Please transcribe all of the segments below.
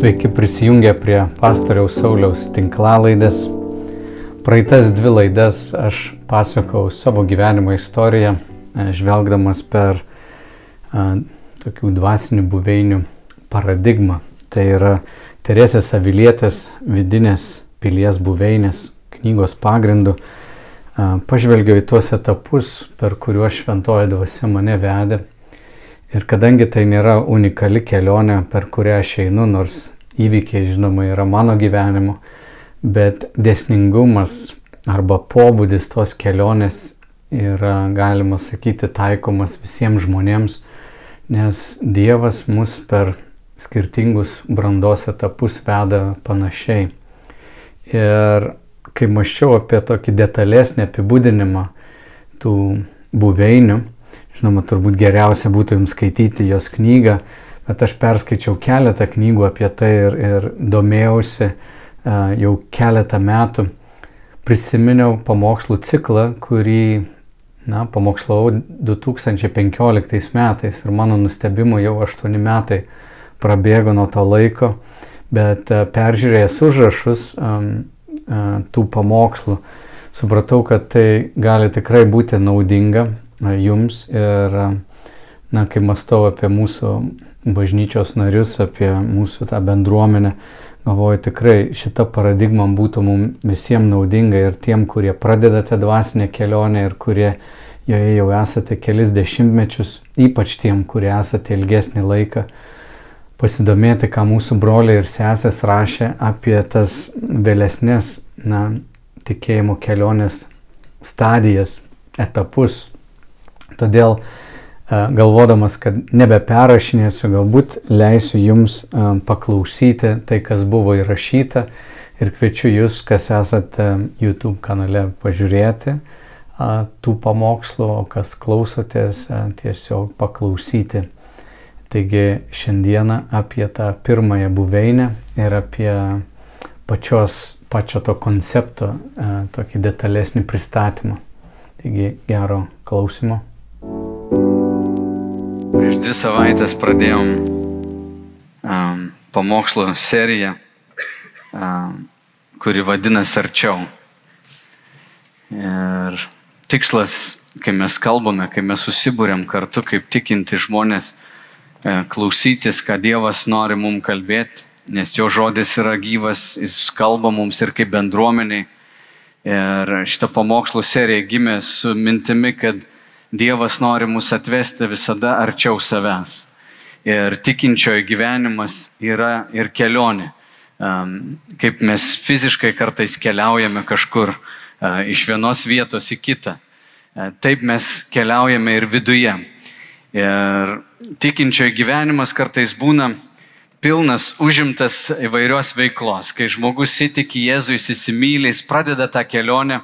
Sveiki prisijungę prie pastoriaus Sauliaus tinklalaidės. Praeitas dvi laidas aš pasakau savo gyvenimo istoriją, e, žvelgdamas per a, tokių dvasinių buveinių paradigmą. Tai yra Teresės Avilietės vidinės pilies buveinės knygos pagrindu. A, pažvelgiau į tuos etapus, per kuriuos šventoji dvasia mane vedė Ir kadangi tai nėra unikali kelionė, per kurią aš einu, nors įvykiai, žinoma, yra mano gyvenimo, bet desningumas arba pobūdis tos kelionės yra, galima sakyti, taikomas visiems žmonėms, nes Dievas mus per skirtingus brandos etapus veda panašiai. Ir kai maščiau apie tokį detalesnį apibūdinimą tų buveinių, Žinoma, turbūt geriausia būtų jums skaityti jos knygą, bet aš perskaičiau keletą knygų apie tai ir, ir domėjausi uh, jau keletą metų. Prisiminiau pamokslų ciklą, kurį na, pamokslavau 2015 metais ir mano nustebimo jau 8 metai prabėgo nuo to laiko, bet uh, peržiūrėjęs užrašus uh, tų pamokslų, supratau, kad tai gali tikrai būti naudinga jums ir, na, kai mastau apie mūsų bažnyčios narius, apie mūsų tą bendruomenę, galvoju tikrai šita paradigma būtų mums visiems naudinga ir tiem, kurie pradedate dvasinę kelionę ir kurie joje jau esate kelis dešimtmečius, ypač tiem, kurie esate ilgesnį laiką, pasidomėti, ką mūsų broliai ir sesės rašė apie tas vėlesnės, na, tikėjimo kelionės stadijas, etapus, Todėl galvodamas, kad nebeperašinėsiu, galbūt leisiu jums paklausyti tai, kas buvo įrašyta ir kviečiu jūs, kas esate YouTube kanale, pažiūrėti tų pamokslų, o kas klausotės, tiesiog paklausyti. Taigi šiandieną apie tą pirmąją buveinę ir apie pačios, pačio to koncepto tokį detalesnį pristatymą. Taigi gero klausimo. Prieš dvi savaitės pradėjom um, pamokslo seriją, um, kuri vadinasi Arčiau. Ir tikslas, kai mes kalbame, kai mes susibūrėm kartu kaip tikinti žmonės, e, klausytis, ką Dievas nori mums kalbėti, nes jo žodis yra gyvas, jis kalba mums ir kaip bendruomeniai. Ir šitą pamokslo seriją gimė su mintimi, kad Dievas nori mus atvesti visada arčiau savęs. Ir tikinčiojo gyvenimas yra ir kelionė. Kaip mes fiziškai kartais keliaujame kažkur iš vienos vietos į kitą. Taip mes keliaujame ir viduje. Ir tikinčiojo gyvenimas kartais būna pilnas, užimtas įvairios veiklos. Kai žmogus įtiki Jėzui, įsimylė, jis pradeda tą kelionę,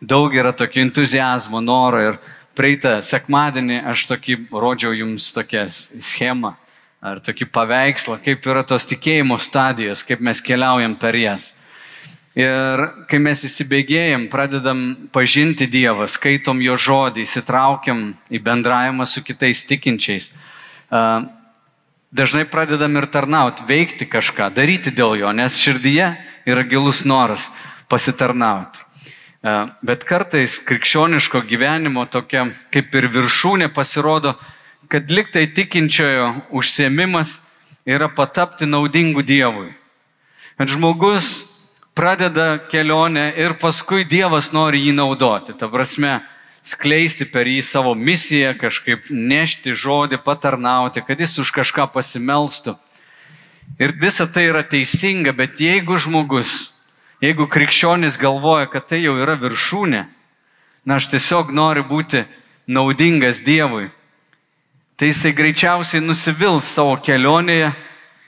daug yra tokio entuzijazmo, noro ir Praeitą sekmadienį aš tokį rodžiau jums tokią schemą ar tokį paveikslą, kaip yra tos tikėjimo stadijos, kaip mes keliaujam per jas. Ir kai mes įsibėgėjom, pradedam pažinti Dievą, skaitom jo žodį, įsitraukiam į bendravimą su kitais tikinčiais, dažnai pradedam ir tarnauti, veikti kažką, daryti dėl jo, nes širdyje yra gilus noras pasitarnauti. E, bet kartais krikščioniško gyvenimo tokia kaip ir viršūnė pasirodo, kad liktai tikinčiojo užsiemimas yra patapti naudingu Dievui. Kad žmogus pradeda kelionę ir paskui Dievas nori jį naudoti. Ta prasme, skleisti per jį savo misiją, kažkaip nešti žodį, patarnauti, kad jis už kažką pasimelstų. Ir visa tai yra teisinga, bet jeigu žmogus Jeigu krikščionis galvoja, kad tai jau yra viršūnė, na aš tiesiog noriu būti naudingas Dievui, tai jisai greičiausiai nusivils savo kelionėje,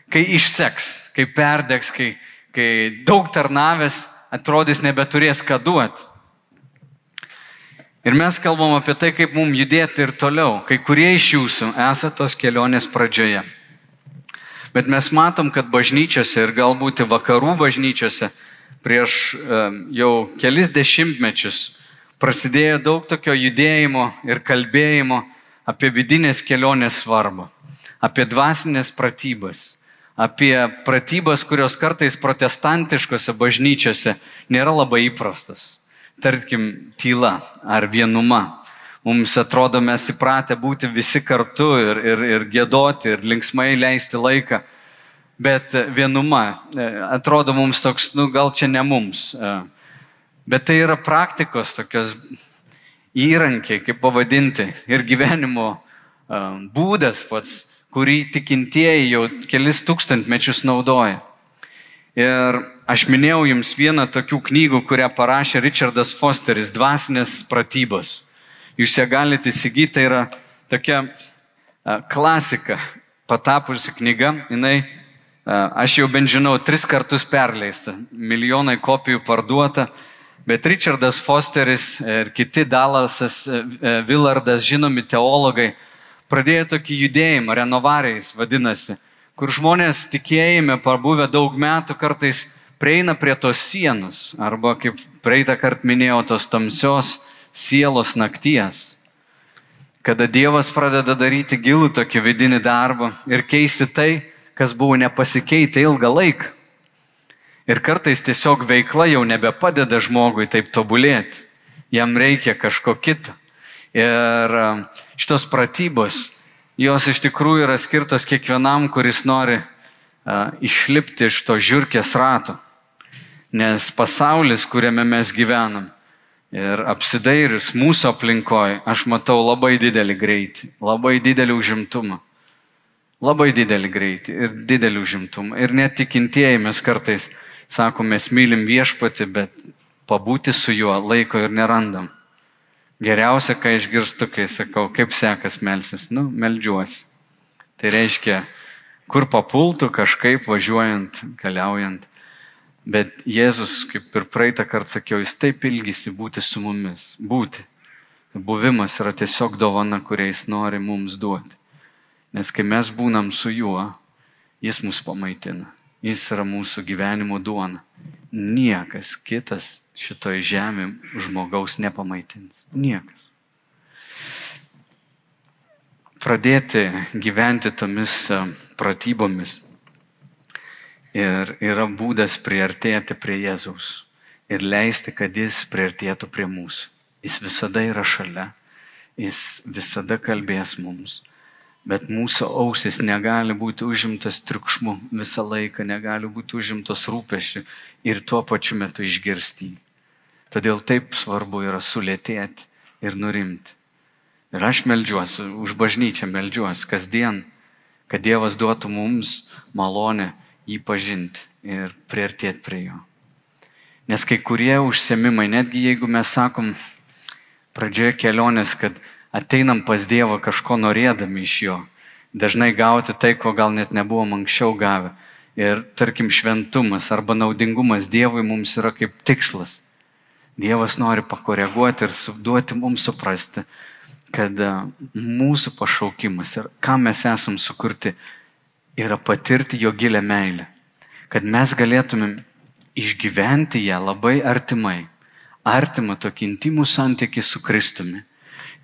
kai išseks, kai perdegs, kai, kai daug tarnavęs atrodys nebeturės ką duoti. Ir mes kalbam apie tai, kaip mums judėti ir toliau. Kai kurie iš jūsų esate tos kelionės pradžioje. Bet mes matom, kad bažnyčiose ir galbūt vakarų bažnyčiose prieš jau kelis dešimtmečius prasidėjo daug tokio judėjimo ir kalbėjimo apie vidinės kelionės svarbą, apie dvasinės pratybas, apie pratybas, kurios kartais protestantiškose bažnyčiose nėra labai įprastas. Tarkim, tyla ar vienuma. Mums atrodo, mes įpratę būti visi kartu ir, ir, ir gėdoti, ir linksmai leisti laiką. Bet vienuma e, atrodo mums toks, nu gal čia ne mums. E, bet tai yra praktikos tokios įrankiai, kaip pavadinti, ir gyvenimo e, būdas pats, kurį tikintieji jau kelis tūkstantmečius naudoja. Ir aš minėjau jums vieną tokių knygų, kurią parašė Richardas Fosteris, Dvasinės pratybos. Jūs ją galite įsigyti, tai yra tokia klasika, patapusi knyga, jinai, aš jau bent žinau, tris kartus perleista, milijonai kopijų parduota, Bet Richardas Fosteris ir kiti Dalasas, Villardas, žinomi teologai, pradėjo tokį judėjimą, renovariais vadinasi, kur žmonės tikėjime, parbuvę daug metų, kartais prieina prie tos sienos, arba kaip praeitą kartą minėjau, tos tamsios sielos nakties, kada Dievas pradeda daryti gilų tokį vidinį darbą ir keisti tai, kas buvo nepasikeitę ilgą laiką. Ir kartais tiesiog veikla jau nebepadeda žmogui taip tobulėti. Jam reikia kažko kito. Ir um, šitos pratybos, jos iš tikrųjų yra skirtos kiekvienam, kuris nori uh, išlipti iš to žiūrkės rato. Nes pasaulis, kuriame mes gyvenam ir apsidairius mūsų aplinkoje, aš matau labai didelį greitį, labai didelį užimtumą. Labai didelį greitį ir didelį užimtumą. Ir net tikintieji mes kartais Sako, mes mylim viešpati, bet pabūti su juo laiko ir nerandam. Geriausia, ką išgirstu, kai sakau, kaip sekas melsis, nu, meldžiuosi. Tai reiškia, kur papultų kažkaip važiuojant, keliaujant. Bet Jėzus, kaip ir praeitą kartą sakiau, jis taip ilgisi būti su mumis, būti. Buvimas yra tiesiog dovana, kurią jis nori mums duoti. Nes kai mes būnam su juo, jis mus pamaitina. Jis yra mūsų gyvenimo duona. Niekas kitas šitoje žemėje žmogaus nepamaitins. Niekas. Pradėti gyventi tomis e, pratybomis ir yra būdas priartėti prie Jėzaus ir leisti, kad jis priartėtų prie mūsų. Jis visada yra šalia, jis visada kalbės mums. Bet mūsų ausis negali būti užimtas triukšmu visą laiką, negali būti užimtas rūpešiu ir tuo pačiu metu išgirsti. Todėl taip svarbu yra sulėtėti ir nurimti. Ir aš melžiuosi, už bažnyčią melžiuosi kasdien, kad Dievas duotų mums malonę jį pažinti ir priartėti prie jo. Nes kai kurie užsiemimai, netgi jeigu mes sakom pradžioje kelionės, kad ateinam pas Dievą kažko norėdami iš jo. Dažnai gauti tai, ko gal net nebuvom anksčiau gavę. Ir tarkim šventumas arba naudingumas Dievui mums yra kaip tikslas. Dievas nori pakoreguoti ir duoti mums suprasti, kad e, mūsų pašaukimas ir kam mes esam sukurti yra patirti jo gilę meilę. Kad mes galėtumėm išgyventi ją labai artimai. Artimą tokį intimų santykį su Kristumi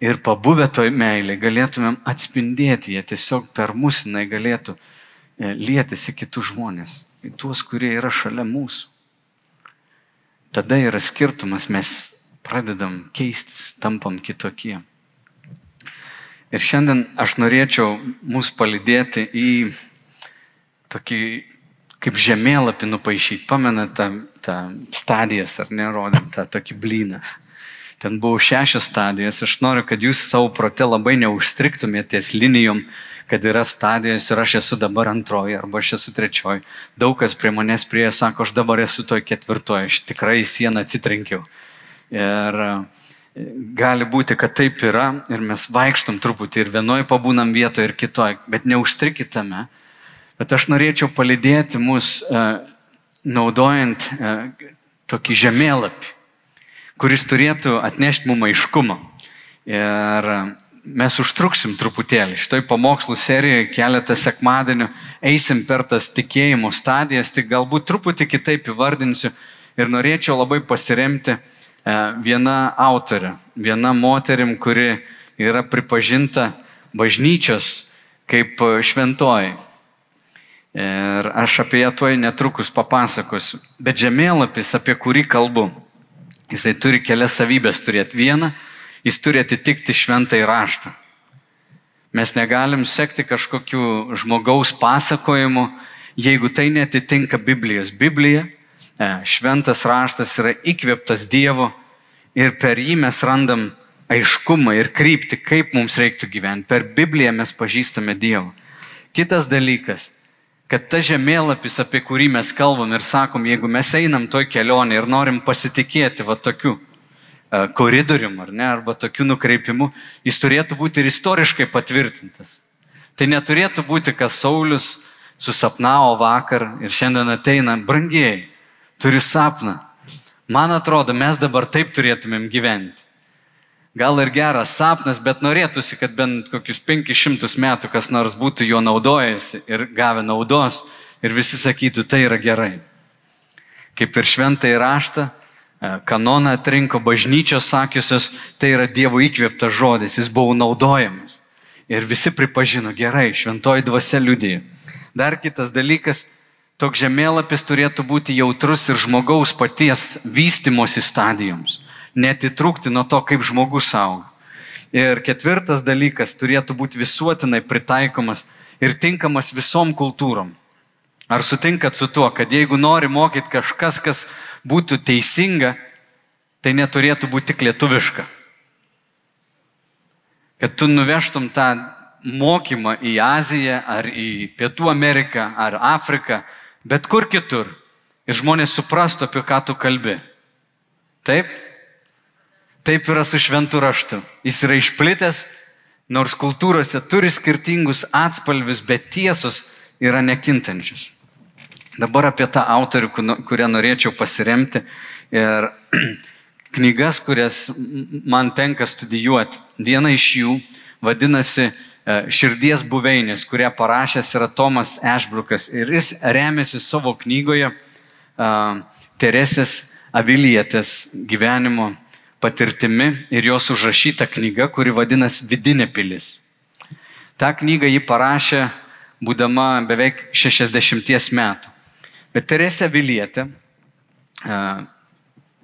ir pabuvę toj meilė galėtumėm atspindėti ją tiesiog per mus, jinai galėtų e, lėtis į kitus žmonės, į tuos, kurie yra šalia mūsų. Tada yra skirtumas, mes pradedam keistis, tampam kitokie. Ir šiandien aš norėčiau mus palidėti į tokį kaip žemėlapį nupaišyti. Pamenate tą, tą stadijas, ar ne, rodėm tą tokį blyną. Ten buvo šešios stadijos. Aš noriu, kad jūs savo prote labai neužstriktumėte ties linijom, kad yra stadijos ir aš esu dabar antroji arba aš esu trečioji. Daug kas prie manęs prie sako, aš dabar esu toj ketvirtoji, aš tikrai sieną atsitrenkiau. Ir e, gali būti, kad taip yra ir mes vaikštom truputį ir vienoje pabūnam vietoje ir kitoje, bet neužstrikitame. Bet aš norėčiau palidėti mus uh, naudojant uh, tokį žemėlapį kuris turėtų atnešti mums aiškumą. Ir mes užtruksim truputėlį. Šitoj pamokslų serijoje keletą sekmadienių eisim per tas tikėjimo stadijas, tik galbūt truputį kitaip įvardinsiu ir norėčiau labai pasiremti e, viena autorė, viena moterim, kuri yra pripažinta bažnyčios kaip šventoji. Ir aš apie ją tuoj netrukus papasakosiu. Bet žemėlapis, apie kurį kalbu, jisai turi kelias savybės turėti. Vieną, jis turi atitikti šventai raštą. Mes negalim sekti kažkokiu žmogaus pasakojimu, jeigu tai netitinka Biblijos. Biblija, e, šventas raštas yra įkvėptas Dievo ir per jį mes randam aiškumą ir kryptį, kaip mums reiktų gyventi. Per Bibliją mes pažįstame Dievą. Kitas dalykas, kad ta žemėlapis, apie kurį mes kalbam ir sakom, jeigu mes einam toj kelionė ir norim pasitikėti va tokiu uh, koridorium ar ne, arba tokiu nukreipimu, jis turėtų būti ir istoriškai patvirtintas. Tai neturėtų būti, kas Saulis susapnavo vakar ir šiandien ateina, brangiai, turiu sapną. Man atrodo, mes dabar taip turėtumėm gyventi gal ir geras sapnas, bet norėtųsi, kad bent kokius 500 metų kas nors būtų juo naudojasi ir gavę naudos ir visi sakytų, tai yra gerai. Kaip ir šventai raštą, e, kanoną atrinko bažnyčios sakiusios, tai yra Dievo įkvėptas žodis, jis buvo naudojamas. Ir visi pripažino, gerai, šventoji dvasia liudėjo. Dar kitas dalykas, toks žemėlapis turėtų būti jautrus ir žmogaus paties vystimosi stadijoms netitrūkti nuo to, kaip žmogus auga. Ir ketvirtas dalykas turėtų būti visuotinai pritaikomas ir tinkamas visom kultūrom. Ar sutinkat su tuo, kad jeigu nori mokyti kažkas, kas būtų teisinga, tai neturėtų būti tik lietuviška. Kad tu nuvežtum tą mokymą į Aziją, ar į Pietų Ameriką, ar Afriką, bet kur kitur. Ir žmonės suprastų, apie ką tu kalbi. Taip? Taip yra su šventu raštu. Jis yra išplitęs, nors kultūrose turi skirtingus atspalvius, bet tiesos yra nekintančios. Dabar apie tą autorių, kurią norėčiau pasiremti ir knygas, kurias man tenka studijuoti. Viena iš jų vadinasi e, Širdies buveinės, kurią parašęs yra Tomas Ešbrukas ir jis remiasi savo knygoje uh, Teresės Avilietės gyvenimo patirtimi ir jos užrašyta knyga, kuri vadinasi Vidinė pilis. Ta knyga ji parašė, būdama beveik 60 metų. Bet Teresė Vilietė uh,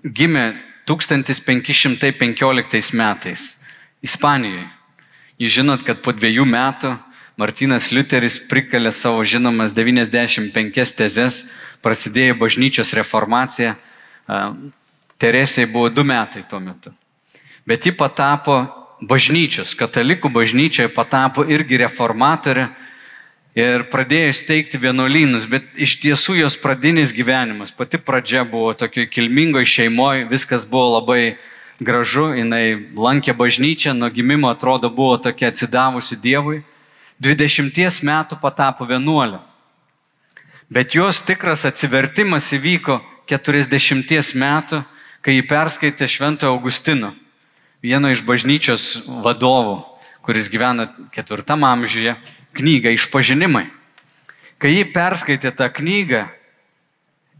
gimė 1515 metais Ispanijoje. Jūs žinot, kad po dviejų metų Martinas Liuteris prikalė savo žinomas 95 tezes, prasidėjo bažnyčios reformacija, Teresėjai buvo du metai tuo metu. Bet ji patapo bažnyčios, katalikų bažnyčioje patapo irgi reformatorė ir pradėjo steigti vienuolynus, bet iš tiesų jos pradinis gyvenimas, pati pradžia buvo tokio kilmingoje šeimoje, viskas buvo labai gražu, jinai lankė bažnyčią, nuo gimimo atrodo buvo tokia atsidavusi Dievui, 20 metų patapo vienuolė. Bet jos tikras atsivertimas įvyko 40 metų kai jį perskaitė Švento Augustino, vieno iš bažnyčios vadovų, kuris gyveno ketvirtam amžiuje, knygą Išpažinimai. Kai jį perskaitė tą knygą,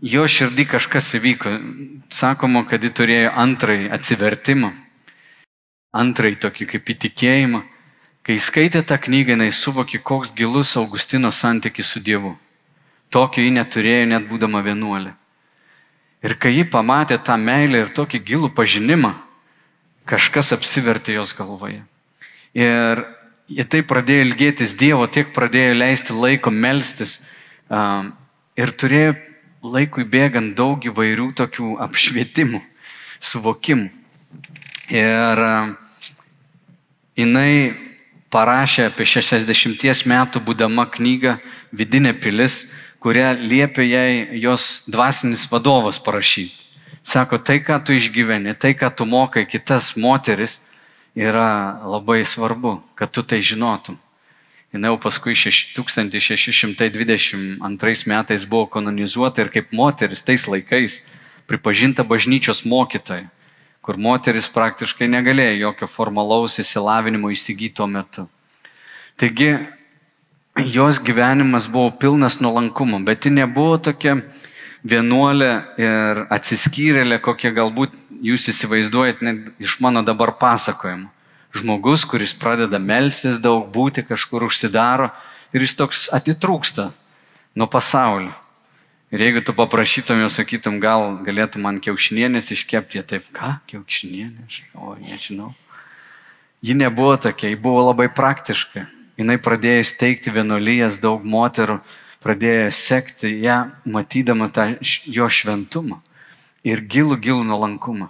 jo širdį kažkas įvyko. Sakoma, kad jį turėjo antrąjį atsivertimą, antrąjį tokį kaip įtikėjimą. Kai skaitė tą knygą, jinai suvokė, koks gilus Augustino santykis su Dievu. Tokio jį neturėjo net būdama vienuolė. Ir kai ji pamatė tą meilę ir tokį gilų pažinimą, kažkas apsivertė jos galvoje. Ir jie taip pradėjo ilgėtis Dievo, tiek pradėjo leisti laiko melstis um, ir turėjo laikui bėgant daug įvairių tokių apšvietimų, suvokimų. Ir um, jinai parašė apie 60 metų būdama knygą Vidinė pilis, kurią liepia jai jos dvasinis vadovas parašyti. Sako, tai, ką tu išgyveni, tai, ką tu mokai kitas moteris, yra labai svarbu, kad tu tai žinotum. Jis jau paskui 1622 metais buvo kanonizuota ir kaip moteris tais laikais pripažinta bažnyčios mokytoja, kur moteris praktiškai negalėjo jokio formalaus įsilavinimo įsigyti tuo metu. Taigi jos gyvenimas buvo pilnas nuolankumo, bet ji nebuvo tokia vienuolė ir atsiskyrėlė, kokie galbūt jūs įsivaizduojat net iš mano dabar pasakojimo. Žmogus, kuris pradeda melsis daug, būti kažkur užsidaro ir jis toks atitrūksta nuo pasaulio. Ir jeigu tu paprašytum jo, sakytum, gal galėtum man kiaušinienės iškepti, jie taip, ką, kiaušinienės, o nežinau. Ji nebuvo tokia, ji buvo labai praktiška. Jis pradėjo steigti vienuolyjas, daug moterų pradėjo sekti ją, matydama tą jo šventumą ir gilų, gilų nuolankumą.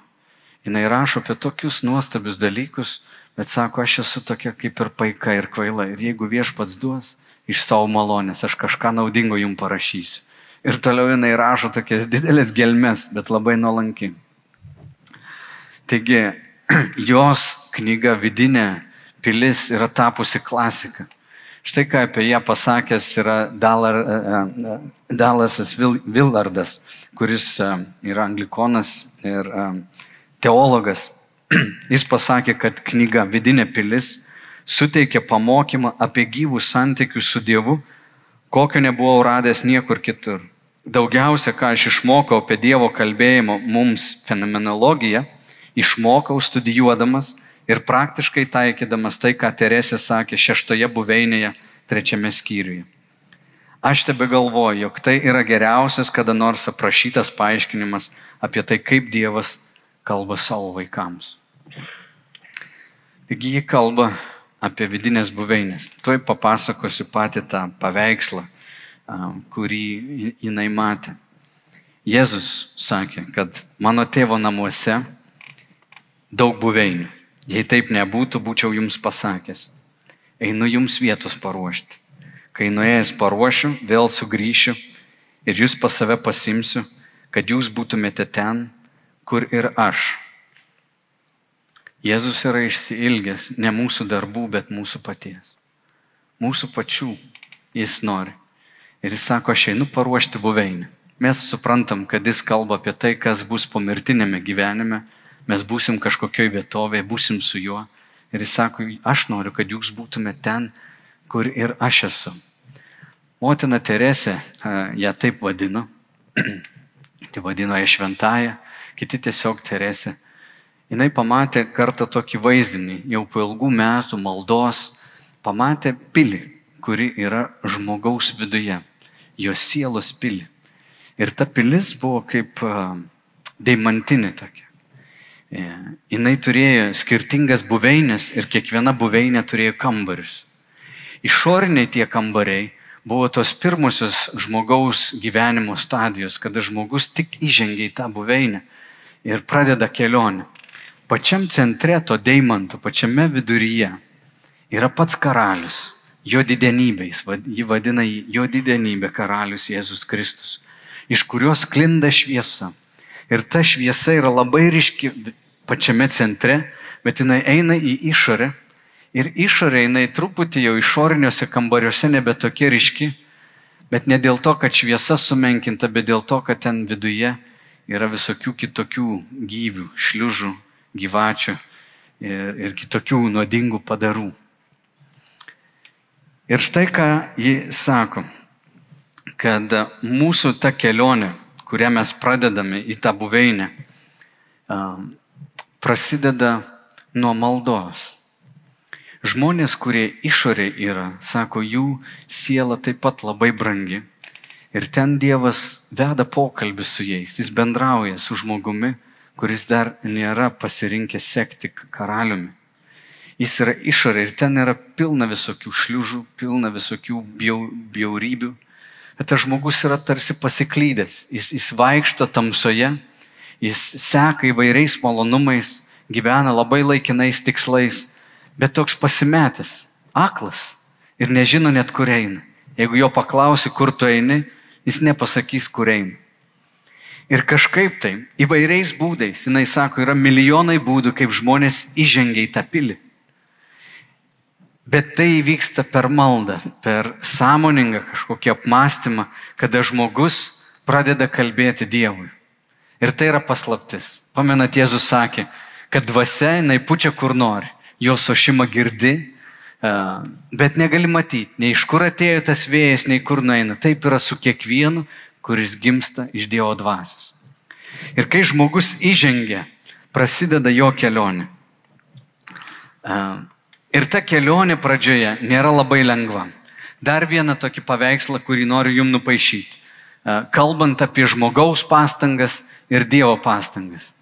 Jis rašo apie tokius nuostabius dalykus, bet sako, aš esu tokia kaip ir paika ir kvaila. Ir jeigu viešpats duos iš savo malonės, aš kažką naudingo jums parašysiu. Ir toliau jinai rašo tokias didelės gelmes, bet labai nuolanki. Taigi, jos knyga vidinė pilis yra tapusi klasika. Štai ką apie ją pasakęs yra Dalar, Dalasas Villardas, kuris yra anglikonas ir teologas. Jis pasakė, kad knyga Vidinė pilis suteikia pamokymą apie gyvus santykius su Dievu, kokio nebuvau radęs niekur kitur. Daugiausia, ką aš išmokau apie Dievo kalbėjimo mums fenomenologiją, išmokau studijuodamas ir praktiškai taikydamas tai, ką Teresė sakė šeštoje buveinėje, trečiame skyriuje. Aš tebe galvoju, jog tai yra geriausias kada nors aprašytas paaiškinimas apie tai, kaip Dievas kalba savo vaikams. Taigi jie kalba apie vidinės buveinės. Tuoj papasakosiu patį tą paveikslą, kurį jinai matė. Jėzus sakė, kad mano tėvo namuose daug buveinių. Jei taip nebūtų, būčiau jums pasakęs. Einu jums vietos paruošti. Kai nuėjęs paruošiu, vėl sugrįšiu ir jūs pas save pasimsiu, kad jūs būtumėte ten, kur ir aš Jėzus yra išsiilgęs ne mūsų darbų, bet mūsų paties. Mūsų pačių jis nori. Ir jis sako, aš einu paruošti buveinį. Mes suprantam, kad jis kalba apie tai, kas bus pomirtinėme gyvenime. Mes būsim kažkokioj vietovėje, būsim su juo. Ir jis sako, aš noriu, kad jūs būtumėte ten, kur ir aš esu. Motina Teresė ją taip vadino. tai vadino ją šventąją, kiti tiesiog Teresė jinai pamatė kartą tokį vaizdinį, jau po ilgų metų maldos, pamatė pilį, kuri yra žmogaus viduje, jo sielos pilį. Ir ta pilis buvo kaip deimantinė tokia. Jis turėjo skirtingas buveinės ir kiekviena buveinė turėjo kambarius. Išoriniai tie kambariai buvo tos pirmosios žmogaus gyvenimo stadijos, kada žmogus tik įžengia į tą buveinę ir pradeda kelionę pačiam centre to deimanto, pačiame viduryje yra pats karalius, jo didenybė, jį vadina jo didenybė karalius Jėzus Kristus, iš kurios klinda šviesa. Ir ta šviesa yra labai ryški pačiame centre, bet jinai eina į išorę ir išorė jinai truputį jau išoriniuose kambariuose nebe tokia ryški, bet ne dėl to, kad šviesa sumenkinta, bet dėl to, kad ten viduje yra visokių kitokių gyvių, šliužų, gyvačių ir, ir kitokių nuodingų padarų. Ir štai ką ji sako, kad mūsų ta kelionė, kurią mes pradedame į tą buveinę, prasideda nuo maldos. Žmonės, kurie išorė yra, sako, jų siela taip pat labai brangi. Ir ten Dievas veda pokalbį su jais, jis bendrauja su žmogumi, kuris dar nėra pasirinkęs sekti karaliumi. Jis yra išorė ir ten yra pilna visokių šliužų, pilna visokių bjau, bjaurybių. Bet tas žmogus yra tarsi pasiklydęs. Jis, jis vaikšto tamsoje, jis seka įvairiais malonumais, gyvena labai laikinais tikslais, bet toks pasimetęs, aklas ir nežino net kur eina. Jeigu jo paklausi, kur tu eini, jis nepasakys, kur eina. Ir kažkaip tai įvairiais būdais, jinai sako, yra milijonai būdų, kaip žmonės įžengia į tą pilį. Bet tai vyksta per maldą, per sąmoningą kažkokį apmąstymą, kada žmogus pradeda kalbėti Dievui. Ir tai yra paslaptis. Pamenat, Jėzus sakė, kad dvasia jinai pučia kur nori, jos ošimą girdi, bet negali matyti, nei iš kur atėjo tas vėjas, nei kur nueina. Taip yra su kiekvienu, kuris gimsta iš Dievo dvasios. Ir kai žmogus įžengia, prasideda jo kelionė. Ir ta kelionė pradžioje nėra labai lengva. Dar vieną tokį paveikslą, kurį noriu jums nupaišyti. Kalbant apie žmogaus pastangas ir Dievo pastangas.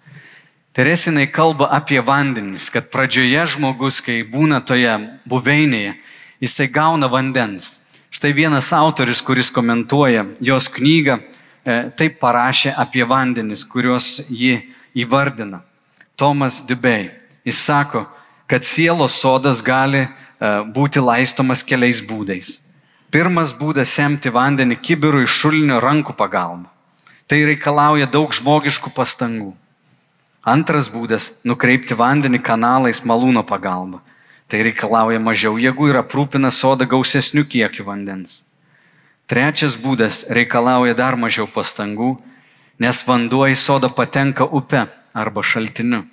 Teresinai kalba apie vandenis, kad pradžioje žmogus, kai būna toje buveinėje, jisai gauna vandens. Štai vienas autoris, kuris komentuoja jos knygą, e, taip parašė apie vandenis, kuriuos ji įvardina. Tomas Dubei. Jis sako, kad sielos sodas gali e, būti laistomas keliais būdais. Pirmas būdas semti vandenį kibirų iš šulinio rankų pagalba. Tai reikalauja daug žmogiškų pastangų. Antras būdas - nukreipti vandenį kanalais malūno pagalba. Tai reikalauja mažiau jėgų ir aprūpina sodą gausesnių kiekių vandens. Trečias būdas reikalauja dar mažiau pastangų, nes vanduo į sodą patenka upe arba šaltiniu.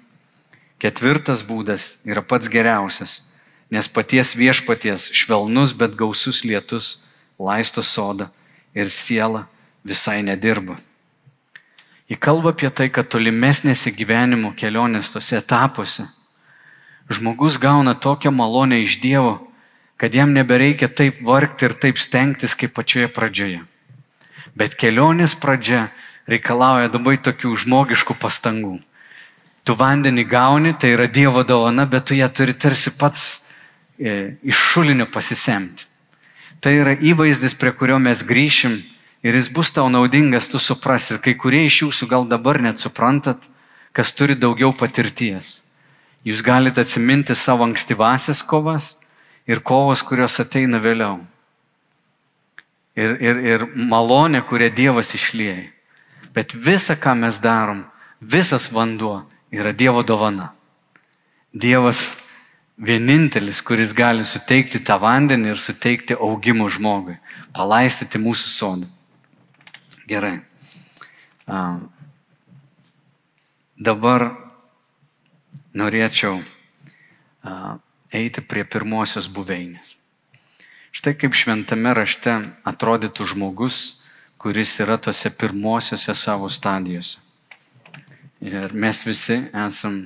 Ketvirtas būdas yra pats geriausias nes paties viešpaties švelnus, bet gausus lietus laisto sodą ir siela visai nedirba. Į kalbą apie tai, kad tolimesnėse gyvenimo kelionės tose etapuose žmogus gauna tokią malonę iš Dievo, kad jam nebereikia taip vargti ir taip stengtis kaip pačioje pradžioje. Bet kelionės pradžia reikalauja labai tokių žmogiškų pastangų. Tu vandenį gauni, tai yra Dievo dovana, bet tu ją turi tarsi pats E, iš šulinio pasisemti. Tai yra įvaizdis, prie kurio mes grįšim ir jis bus tau naudingas, tu suprasi. Ir kai kurie iš jūsų gal dabar net suprantat, kas turi daugiau patirties. Jūs galite atsiminti savo ankstyvasias kovas ir kovas, kurios ateina vėliau. Ir, ir, ir malonė, kurią Dievas išlieja. Bet visa, ką mes darom, visas vanduo yra Dievo dovana. Dievas vienintelis, kuris gali suteikti tą vandenį ir suteikti augimo žmogui, palaistyti mūsų sodą. Gerai. Dabar norėčiau eiti prie pirmosios buveinės. Štai kaip šventame rašte atrodytų žmogus, kuris yra tose pirmosiose savo stadijose. Ir mes visi esam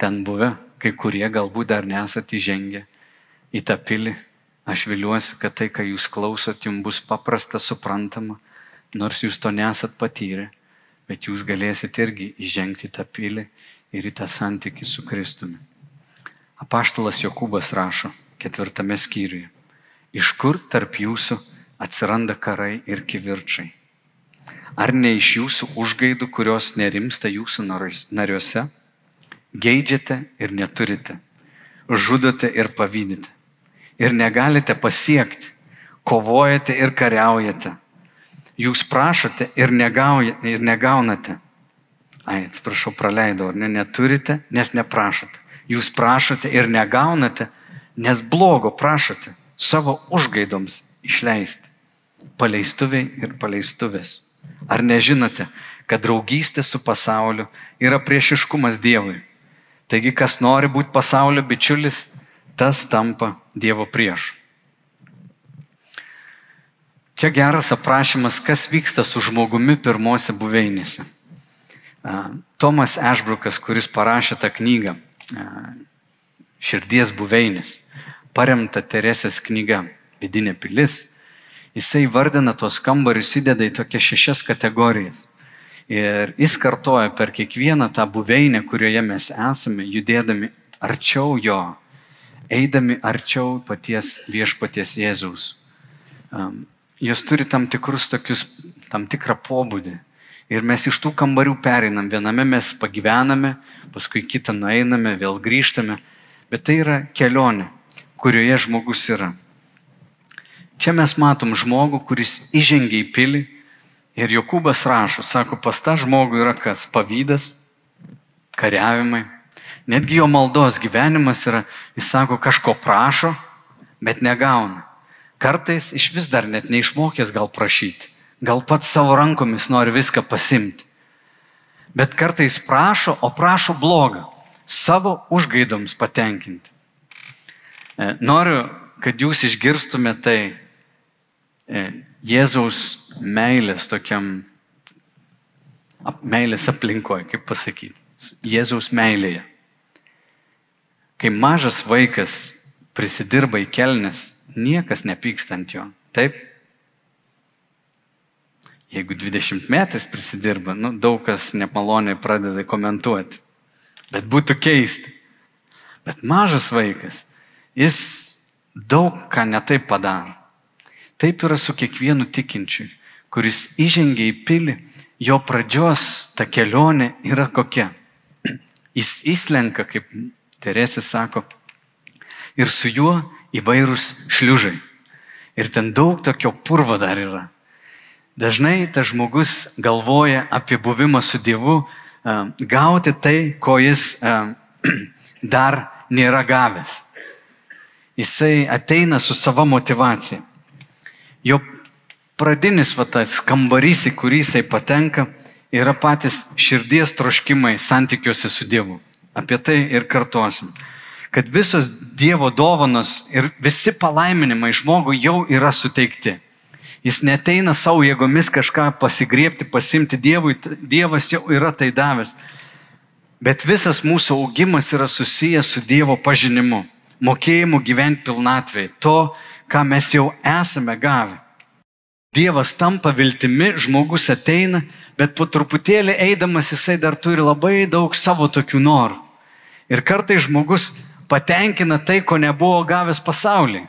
ten buvę, kai kurie galbūt dar nesate įžengę į tą pilį. Aš viliuosi, kad tai, ką jūs klausot, jums bus paprasta, suprantama, nors jūs to nesat patyrę, bet jūs galėsite irgi įžengti tą pilį ir į tą santykį su Kristumi. Apaštalas Jokūbas rašo ketvirtame skyriuje. Iš kur tarp jūsų atsiranda karai ir kivirčiai? Ar ne iš jūsų užgaidų, kurios nerimsta jūsų nariuose? geidžiate ir neturite, žudote ir pavydite, ir negalite pasiekti, kovojate ir kariaujate. Jūs prašote ir, negauja, ir negaunate. Ai, atsiprašau, praleidau, ar ne, neturite, nes neprašote. Jūs prašote ir negaunate, nes blogo prašote savo užgaidoms išleisti. Paleistuviai ir paleistuvės. Ar nežinote, kad draugystė su pasauliu yra priešiškumas Dievui? Taigi, kas nori būti pasaulio bičiulis, tas tampa Dievo priešu. Čia geras aprašymas, kas vyksta su žmogumi pirmose buveinėse. Tomas Ešbrukas, kuris parašė tą knygą Širdies buveinės, paremta Teresės knyga Vidinė pilis, jisai vardina tos kambarius, įdeda į tokias šešias kategorijas. Ir jis kartoja per kiekvieną tą buveinę, kurioje mes esame, judėdami arčiau jo, eidami arčiau paties viešpaties Jėzaus. Um, jos turi tam tikrus tokius, tam tikrą pobūdį. Ir mes iš tų kambarių pereinam. Viename mes pagyvename, paskui kitą nueiname, vėl grįžtame. Bet tai yra kelionė, kurioje žmogus yra. Čia mes matom žmogų, kuris įžengia į pilį Ir Jokūbas rašo, sako, pas tą žmogų yra kas? Pavydas, kariavimai. Netgi jo maldos gyvenimas yra, jis sako, kažko prašo, bet negauna. Kartais iš vis dar net neišmokęs gal prašyti. Gal pats savo rankomis nori viską pasimti. Bet kartais prašo, o prašo blogą. Savo užgaidoms patenkinti. E, noriu, kad jūs išgirstumėte tai e, Jėzaus meilės tokiam, meilės aplinkoje, kaip pasakyti, Jėzaus meilėje. Kai mažas vaikas prisidirba į kelnes, niekas nepyksta ant jo. Taip? Jeigu 20 metais prisidirba, nu, daug kas nemaloniai pradeda komentuoti. Bet būtų keista. Bet mažas vaikas, jis daug ką netaip padaro. Taip yra su kiekvienu tikinčiu, kuris įžengia į pilį, jo pradžios ta kelionė yra kokia. Jis įslenka, kaip Teresė sako, ir su juo įvairūs šliužai. Ir ten daug tokio purvo dar yra. Dažnai tas žmogus galvoja apie buvimą su Dievu, gauti tai, ko jis dar nėra gavęs. Jisai ateina su sava motivacija. Jo pradinis vatas kambarys, į kurį jisai patenka, yra patys širdies troškimai santykiuose su Dievu. Apie tai ir kartuosim kad visos Dievo dovanos ir visi palaiminimai žmogui jau yra suteikti. Jis neteina savo jėgomis kažką pasigriepti, pasimti Dievui, Dievas jau yra tai davęs. Bet visas mūsų augimas yra susijęs su Dievo pažinimu, mokėjimu gyventi pilnatvėje, to, ką mes jau esame gavę. Dievas tampa viltimi, žmogus ateina, bet po truputėlį eidamas jisai dar turi labai daug savo tokių norų. Ir kartai žmogus patenkina tai, ko nebuvo gavęs pasaulyje.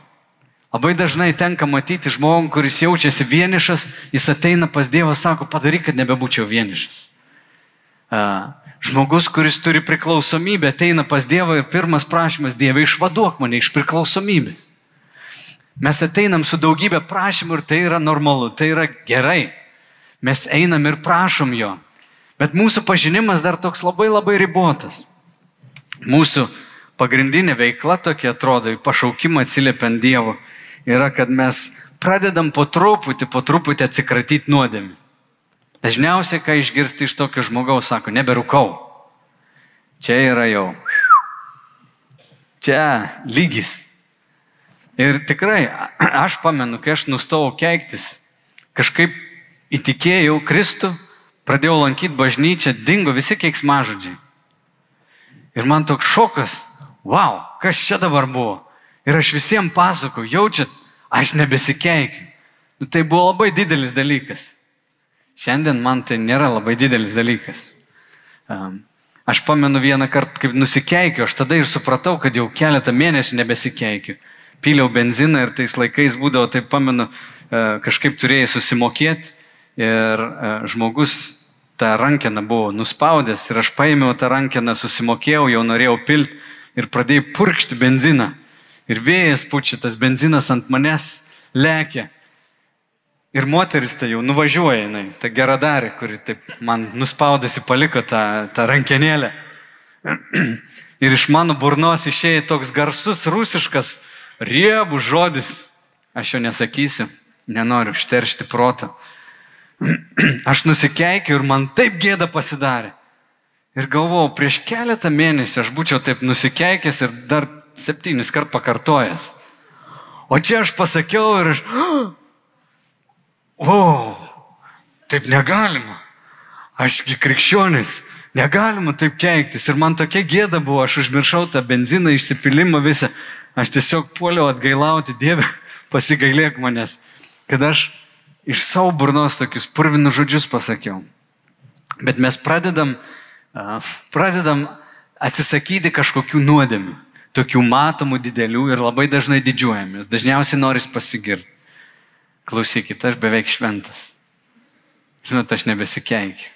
Labai dažnai tenka matyti žmogų, kuris jaučiasi vienišas, jis ateina pas Dievą, sako, padaryk, kad nebebūčiau vienišas. Žmogus, kuris turi priklausomybę, ateina pas Dievą ir pirmas prašymas Dieve, išvaduok mane iš priklausomybės. Mes ateinam su daugybė prašymų ir tai yra normalu, tai yra gerai. Mes einam ir prašom jo. Bet mūsų pažinimas dar toks labai labai ribotas. Mūsų pagrindinė veikla tokia atrodo, į pašaukimą atsiliepiant Dievu, yra, kad mes pradedam po truputį, po truputį atsikratyti nuodėmį. Dažniausiai, kai išgirsti iš tokio žmogaus, sako, neberūkau. Čia yra jau. Čia lygis. Ir tikrai, aš pamenu, kai aš nustojau keiktis, kažkaip įtikėjau Kristų, pradėjau lankyti bažnyčią, dingo visi keiksmažodžiai. Ir man toks šokas, wow, kas čia dabar buvo. Ir aš visiems pasakoju, jaučiat, aš nebesikeikiu. Nu, tai buvo labai didelis dalykas. Šiandien man tai nėra labai didelis dalykas. Um, aš pamenu vieną kartą, kaip nusikeikiu, aš tada ir supratau, kad jau keletą mėnesių nebesikeikiu. Pyliau benziną ir tais laikais būdavo, tai pamenu, uh, kažkaip turėjai susimokėti ir uh, žmogus tą rankeną buvo nuspaudęs ir aš paėmiau tą rankeną, susimokėjau, jau norėjau pilti ir pradėjai purkšti benziną. Ir vėjas pučia, tas benzinas ant manęs lekia. Ir moteris tai jau nuvažiuoja, jinai, ta geradarė, kuri taip man nuspaudusi paliko tą, tą rankenėlę. Ir iš mano burnos išėjo toks garsus rusiškas, riebus žodis. Aš jo nesakysiu, nenoriu užteršti protą. Aš nusikeikiu ir man taip gėda pasidarė. Ir galvojau, prieš keletą mėnesių aš būčiau taip nusikeikęs ir dar septynis kart pakartojęs. O čia aš pasakiau ir aš... O, taip negalima. Ašgi krikščionis, negalima taip keiktis. Ir man tokia gėda buvo, aš užmiršau tą benziną, išsipilimą visą. Aš tiesiog puoliau atgailauti, Dieve, pasigailėk manęs, kad aš iš savo burnos tokius purvinus žodžius pasakiau. Bet mes pradedam pradedam atsisakyti kažkokių nuodėmių, tokių matomų didelių ir labai dažnai didžiuojamės. Dažniausiai noris pasigirti. Klausykit, aš beveik šventas. Žinot, aš nebesikeikiu.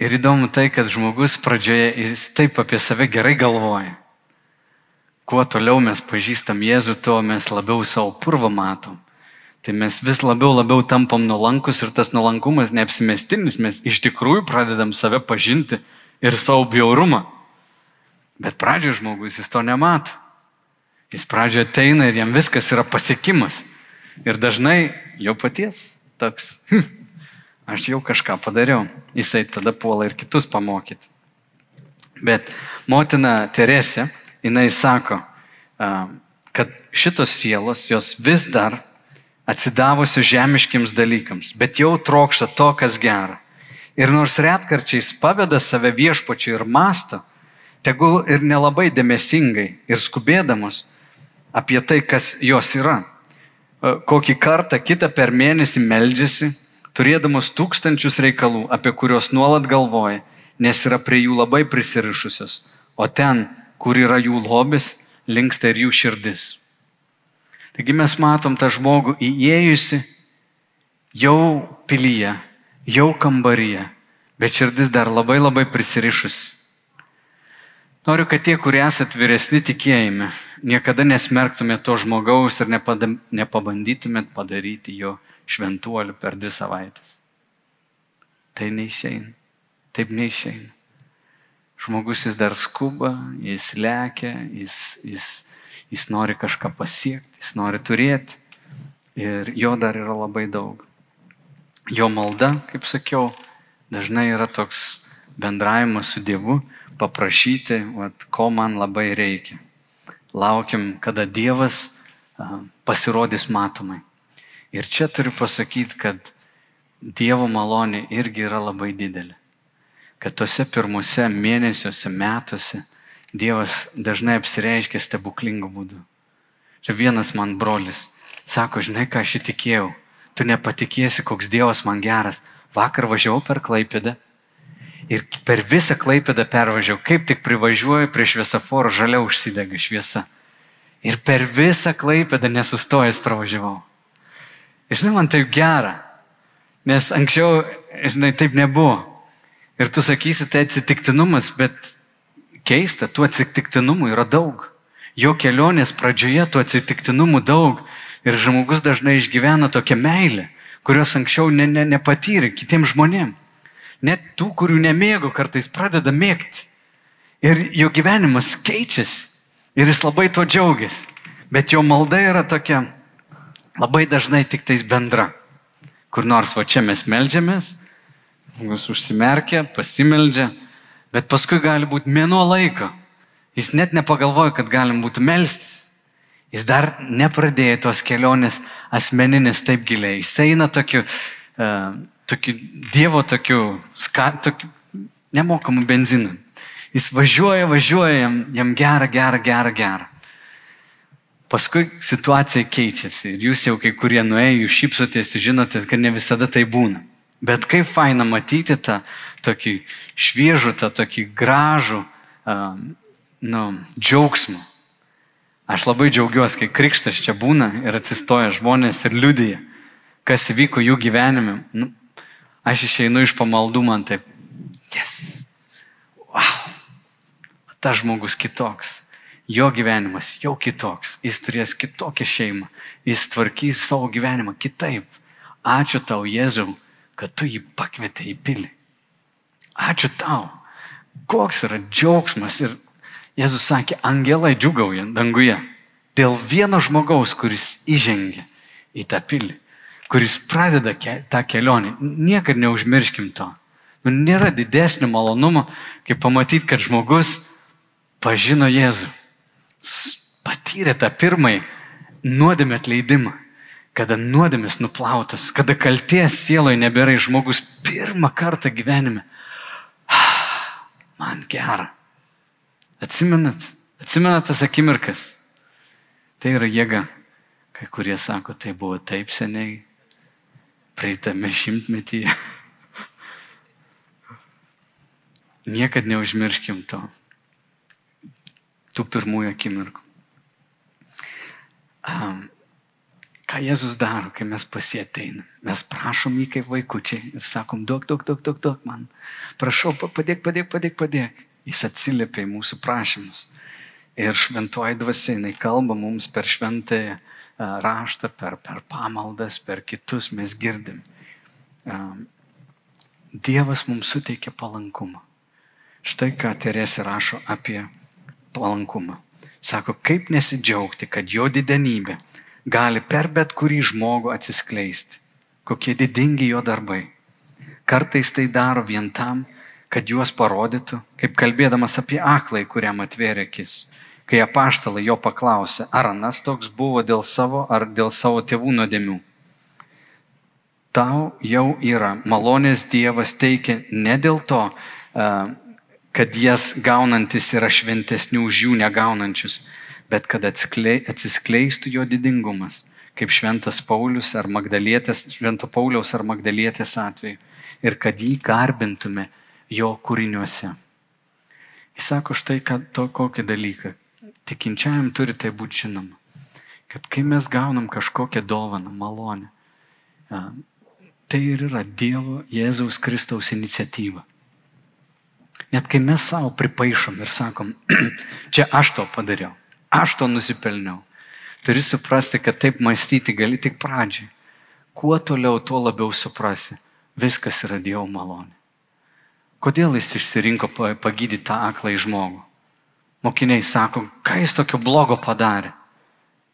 Ir įdomu tai, kad žmogus pradžioje jis taip apie save gerai galvoja. Kuo toliau mes pažįstam Jėzų, tuo mes labiau savo purvą matom tai mes vis labiau labiau tampam nuolankus ir tas nuolankumas neapsimestinis, mes iš tikrųjų pradedam save pažinti ir savo bjaurumą. Bet pradžioje žmogus jis to nemato. Jis pradžioje ateina ir jam viskas yra pasiekimas. Ir dažnai jo paties toks, hm, aš jau kažką padariau. Jisai tada puola ir kitus pamokyti. Bet motina Teresė, jinai sako, kad šitos sielos, jos vis dar atsidavusių žemiškiams dalykams, bet jau trokšta to, kas gera. Ir nors retkarčiais paveda save viešpačiu ir masto, tegul ir nelabai dėmesingai ir skubėdamos, apie tai, kas jos yra. E, kokį kartą kitą per mėnesį meldžiasi, turėdamas tūkstančius reikalų, apie kuriuos nuolat galvoja, nes yra prie jų labai prisirišusios, o ten, kur yra jų lobis, linksta ir jų širdis. Taigi mes matom tą žmogų įėjusi jau pilyje, jau kambaryje, bet širdis dar labai labai prisirišusi. Noriu, kad tie, kurie esat vyresni tikėjime, niekada nesmerktumėt to žmogaus ir nepabandytumėt padaryti jo šventuoliu per dvi savaitės. Tai neišeina. Taip neišeina. Žmogus jis dar skuba, jis lekia, jis, jis, jis nori kažką pasiekti, jis nori turėti ir jo dar yra labai daug. Jo malda, kaip sakiau, dažnai yra toks bendravimas su Dievu, paprašyti, vat, ko man labai reikia. Laukiam, kada Dievas a, pasirodys matomai. Ir čia turiu pasakyti, kad Dievo malonė irgi yra labai didelė. Kad tuose pirmuose mėnesiuose, metuose Dievas dažnai apsireiškia stebuklingų būdų. Čia vienas man brolis sako, žinai, ką aš įtikėjau, tu nepatikėsi, koks Dievas man geras. Vakar važiavau per Klaipėdą ir per visą Klaipėdą pervažiavau, kaip tik privažiuoju prie šviesoforo, žalia užsidega šviesa. Ir per visą Klaipėdą nesustojęs pravažiavau. Žinai, man taip gera, nes anksčiau, žinai, taip nebuvo. Ir tu sakysi, tai atsitiktinumas, bet keista, tų atsitiktinumų yra daug. Jo kelionės pradžioje tų atsitiktinumų daug. Ir žmogus dažnai išgyvena tokią meilę, kurios anksčiau ne, ne, nepatyrė kitiems žmonėms. Net tų, kurių nemėgo, kartais pradeda mėgti. Ir jo gyvenimas keičiasi. Ir jis labai to džiaugiasi. Bet jo malda yra tokia labai dažnai tik tais bendra. Kur nors va čia mes melžiamės, žmogus užsimerkia, pasimeldžia, bet paskui gali būti mėnuo laiko. Jis net nepagalvoja, kad galim būtų melstis. Jis dar nepradėjo tos kelionės asmeninės taip giliai. Jis eina tokiu, uh, tokiu Dievo tokiu, ska, tokiu nemokamu benzinu. Jis važiuoja, važiuoja, jam, jam gera, gera, gera, gera. Paskui situacija keičiasi ir jūs jau kai kurie nuėjo, jūs šypsotės, žinote, kad ne visada tai būna. Bet kaip faina matyti tą tokį šviežų, tą tokį gražų uh, nu, džiaugsmą. Aš labai džiaugiuosi, kai krikštas čia būna ir atsistoja žmonės ir liudyja, kas įvyko jų gyvenime. Nu, aš išeinu iš pamaldų man taip, yes, wow, tas žmogus kitoks jo gyvenimas jau kitoks, jis turės kitokią šeimą, jis tvarkys savo gyvenimą kitaip. Ačiū tau, Jėzau, kad tu jį pakvietė į pilį. Ačiū tau. Koks yra džiaugsmas ir Jėzus sakė, angelai džiugauja danguje dėl vieno žmogaus, kuris įžengia į tą pilį, kuris pradeda ke tą kelionę. Niekad neužmirškim to. Nu, nėra didesnio malonumo, kaip pamatyti, kad žmogus pažino Jėzų patyrė tą pirmąjį nuodėmę atleidimą, kada nuodėmės nuplautas, kada kalties sieloje nebėra žmogus pirmą kartą gyvenime. Man gera. Atsimenat, atsimenat tas akimirkas. Tai yra jėga. Kai kurie sako, tai buvo taip seniai, praeitame šimtmetyje. Niekad neužmirškim to tų pirmųjų akimirkų. Um, ką Jėzus daro, kai mes pasieteinam? Mes prašom jį kaip vaikučiai ir sakom, duok, duok, duok, duok, duok man. Prašau, padėk, padėk, padėk, padėk. Jis atsiliepia į mūsų prašymus. Ir šventoji dvasia, jinai kalba mums per šventąją raštą, per, per pamaldas, per kitus mes girdim. Dievas mums suteikia palankumą. Štai ką Teresė rašo apie palankumą. Sako, kaip nesidžiaugti, kad jo didenybė gali per bet kurį žmogų atsiskleisti. Kokie didingi jo darbai. Kartais tai daro vien tam, kad juos parodytų, kaip kalbėdamas apie aklai, kuriam atvėrė akis. Kai apaštalai jo paklausė, ar anas toks buvo dėl savo ar dėl savo tėvų nuodėmių. Tau jau yra malonės Dievas teikia ne dėl to, kad jas gaunantis yra šventesni už jų negaunančius, bet kad atskle, atsiskleistų jo didingumas, kaip šventas Paulius ar Magdalietės, švento Pauliaus ar Magdalietės atveju, ir kad jį garbintume jo kūriniuose. Jis sako štai ką, to, kokį dalyką. Tikinčiajam turi tai būti žinoma, kad kai mes gaunam kažkokią dovaną, malonę, tai ir yra Dievo Jėzaus Kristaus iniciatyva. Net kai mes savo pripaišom ir sakom, čia aš to padariau, aš to nusipelniau, turi suprasti, kad taip mąstyti gali tik pradžiai. Kuo toliau, tuo labiau suprasi, viskas yra Dievo malonė. Kodėl jis išsirinko pagydyti tą aklą į žmogų? Mokiniai sako, ką jis tokio blogo padarė?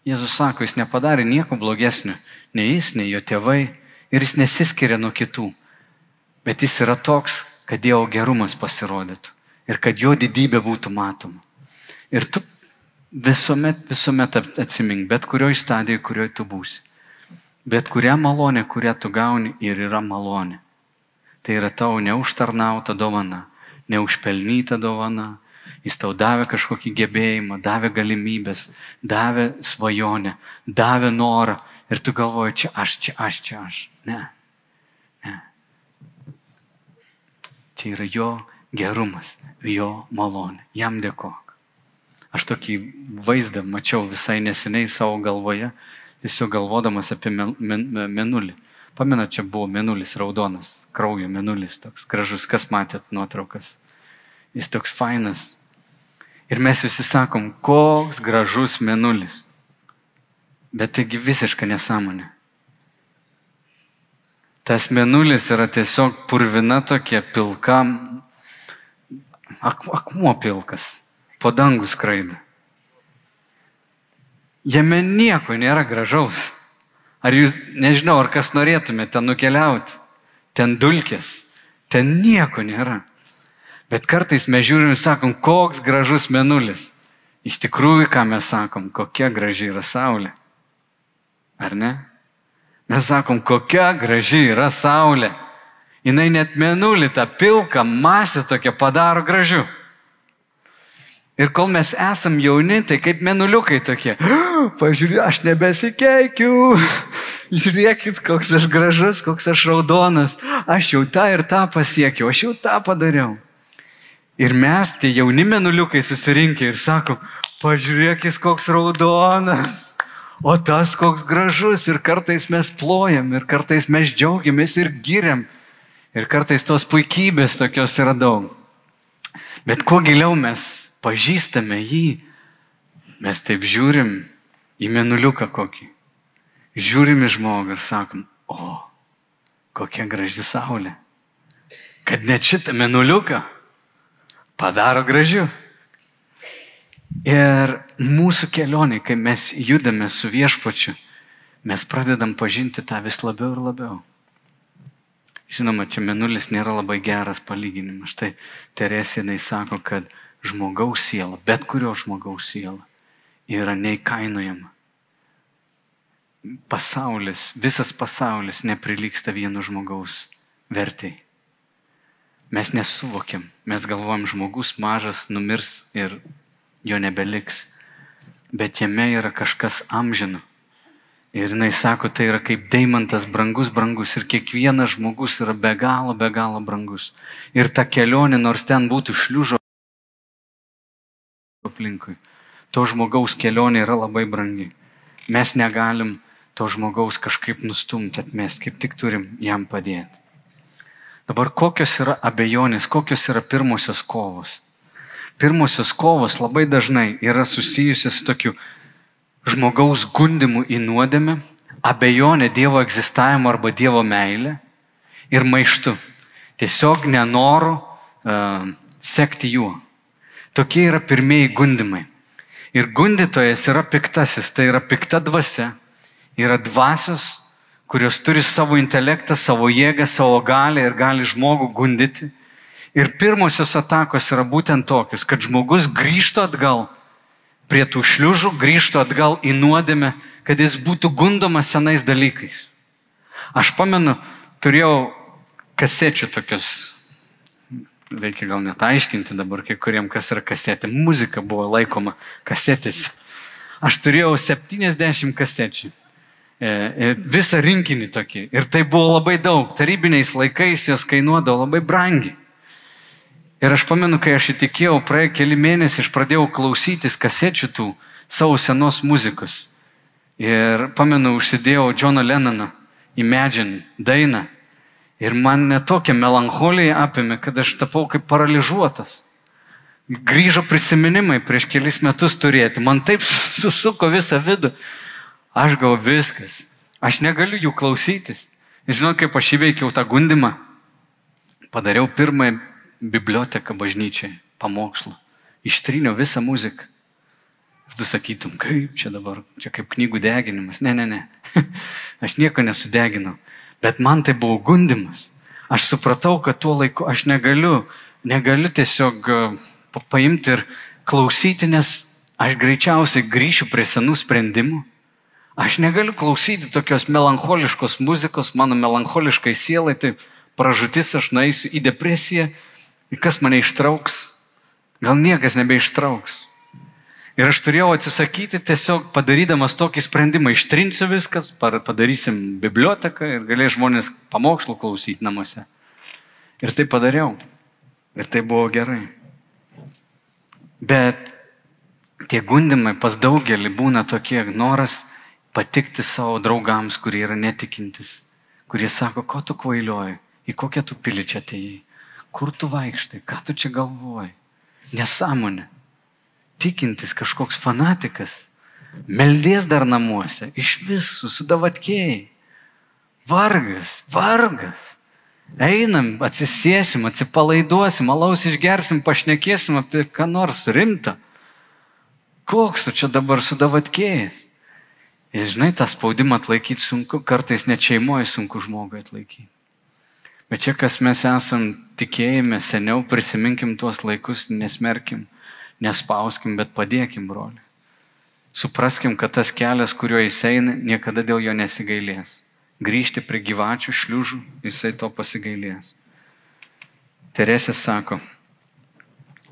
Jėzus sako, jis nepadarė nieko blogesnio, nei jis, nei jo tėvai, ir jis nesiskiria nuo kitų. Bet jis yra toks, kad Dievo gerumas pasirodytų ir kad jo didybė būtų matoma. Ir tu visuomet, visuomet atsimink, bet kurioje stadijoje, kurioje tu būsi. Bet kurią malonę, kurią tu gauni ir yra malonė. Tai yra tavo neužtarnauta dovana, neužpelnyta dovana. Jis tau davė kažkokį gebėjimą, davė galimybės, davė svajonę, davė norą. Ir tu galvoji, čia aš, čia aš, čia aš. Ne. Ne. Čia yra jo gerumas, jo malonė. Jam dėkok. Aš tokį vaizdą mačiau visai neseniai savo galvoje, tiesiog galvodamas apie menulį. Pamenat, čia buvo menulis raudonas, kraujo menulis, toks gražus, kas matėt nuotraukas. Jis toks fainas. Ir mes visi sakom, koks gražus menulis. Bet taigi visiška nesąmonė. Tas menulis yra tiesiog purvina tokia pilka, ak, akmuo pilkas, po dangus skraida. Jame nieko nėra gražaus. Ar jūs, nežinau, ar kas norėtumėte nukeliauti, ten dulkės, ten nieko nėra. Bet kartais mes žiūrim ir sakom, koks gražus menulis. Iš tikrųjų, ką mes sakom, kokia graži yra Saulė. Ar ne? Mes sakom, kokia graži yra Saulė. Jis net menulį tą pilką masę tokią padaro gražiu. Ir kol mes esam jauni, tai kaip menuliukai tokie. Pažiūrėk, aš nebesikeikiu. Žiūrėkit, koks aš gražus, koks aš raudonas. Aš jau tą ir tą pasiekiau, aš jau tą padariau. Ir mes, tie jauni menuliukai, susirinkę ir sakom, pažiūrėkit, koks raudonas. O tas koks gražus ir kartais mes plojam, ir kartais mes džiaugiamės ir giriam. Ir kartais tos puikybės tokios yra daug. Bet kuo giliau mes pažįstame jį, mes taip žiūrim į menuliuką kokį. Žiūrim į žmogų ir sakom, o, kokia graži saulė. Kad net šitą menuliuką padaro gražiu. Ir mūsų kelionė, kai mes judame su viešpačiu, mes pradedam pažinti tą vis labiau ir labiau. Žinoma, čia menulis nėra labai geras palyginimas. Štai Teresinai sako, kad žmogaus siela, bet kurio žmogaus siela yra neįkainojama. Pasaulis, visas pasaulis neprilyksta vieno žmogaus vertai. Mes nesuvokiam, mes galvojam, žmogus mažas numirs ir jo nebeliks, bet jame yra kažkas amžino Ir jinai sako, tai yra kaip deimantas brangus, brangus ir kiekvienas žmogus yra be galo, be galo brangus. Ir ta kelionė, nors ten būtų šliužo aplinkui, to žmogaus kelionė yra labai brangi. Mes negalim to žmogaus kažkaip nustumti, atmesti, kaip tik turim jam padėti. Dabar kokios yra abejonės, kokios yra pirmosios kovos? Pirmosios kovos labai dažnai yra susijusios su tokiu žmogaus gundimu į nuodėmę, abejonė Dievo egzistavimo arba Dievo meilė ir maištu. Tiesiog nenoru uh, sekti juo. Tokie yra pirmieji gundimai. Ir gundytojas yra piktasis, tai yra pikta dvasia. Yra dvasios, kurios turi savo intelektą, savo jėgą, savo galę ir gali žmogų gundyti. Ir pirmosios atakos yra būtent tokios, kad žmogus grįžtų atgal prie tų šliužų, grįžtų atgal į nuodėmę, kad jis būtų gundomas senais dalykais. Aš pamenu, turėjau kasečių tokias, reikia gal net aiškinti dabar kai kuriem, kas yra kasetė. Muzika buvo laikoma kasetėse. Aš turėjau 70 kasečių. E, e, visą rinkinį tokį. Ir tai buvo labai daug. Tarybiniais laikais jos kainuodavo labai brangiai. Ir aš pamenu, kai aš įtikėjau, praėjo keli mėnesiai, aš pradėjau klausytis kasečių tų savo senos muzikos. Ir pamenu, užsidėjau Džono Lennono Imagine dainą. Ir man netokia melancholija apėmė, kad aš tapau kaip paralyžiuotas. Grįžo prisiminimai prieš kelis metus turėti. Man taip susuko visą vidų. Aš gau viskas. Aš negaliu jų klausytis. Žinau, kaip aš įveikiau tą gundimą. Padariau pirmąją biblioteką bažnyčiai, pamokslą. Ištryniau visą muziką. Ir tu sakytum, kaip čia dabar, čia kaip knygų deginimas. Ne, ne, ne. aš nieko nesudeginau. Bet man tai buvo gundimas. Aš supratau, kad tuo laiku aš negaliu, negaliu tiesiog e, paimti ir klausyti, nes aš greičiausiai grįšiu prie senų sprendimų. Aš negaliu klausyti tokios melancholiškos muzikos, mano melancholiškai sielai, tai pražutis aš nueisiu į depresiją, kas mane ištrauks? Gal niekas nebeištrauks. Ir aš turėjau atsisakyti tiesiog padarydamas tokį sprendimą, ištrinsiu viskas, padarysim biblioteką ir galės žmonės pamokslų klausyti namuose. Ir tai padariau. Ir tai buvo gerai. Bet tie gundimai pas daugelį būna tokie noras patikti savo draugams, kurie yra netikintis, kurie sako, ko tu kvailioji, į kokią tu pilį čia atėjai, kur tu vaikštai, ką tu čia galvoji. Nesąmonė tikintis kažkoks fanatikas, meldės dar namuose, iš visų sudavatkėjai. Vargas, vargas. Einam, atsisėsim, atsipalaiduosim, alaus išgersim, pašnekėsim apie ką nors rimtą. Koks tu čia dabar sudavatkėjai? Ir žinai, tą spaudimą atlaikyti sunku, kartais net šeimoje sunku žmogui atlaikyti. Bet čia, kas mes esam tikėjime, seniau prisiminkim tuos laikus, nesmerkim nespauskim, bet padėkim, broli. Supraskim, kad tas kelias, kuriuo jis eina, niekada dėl jo nesigailės. Grįžti prie gyvačių šliužų, jisai to pasigailės. Teresė sako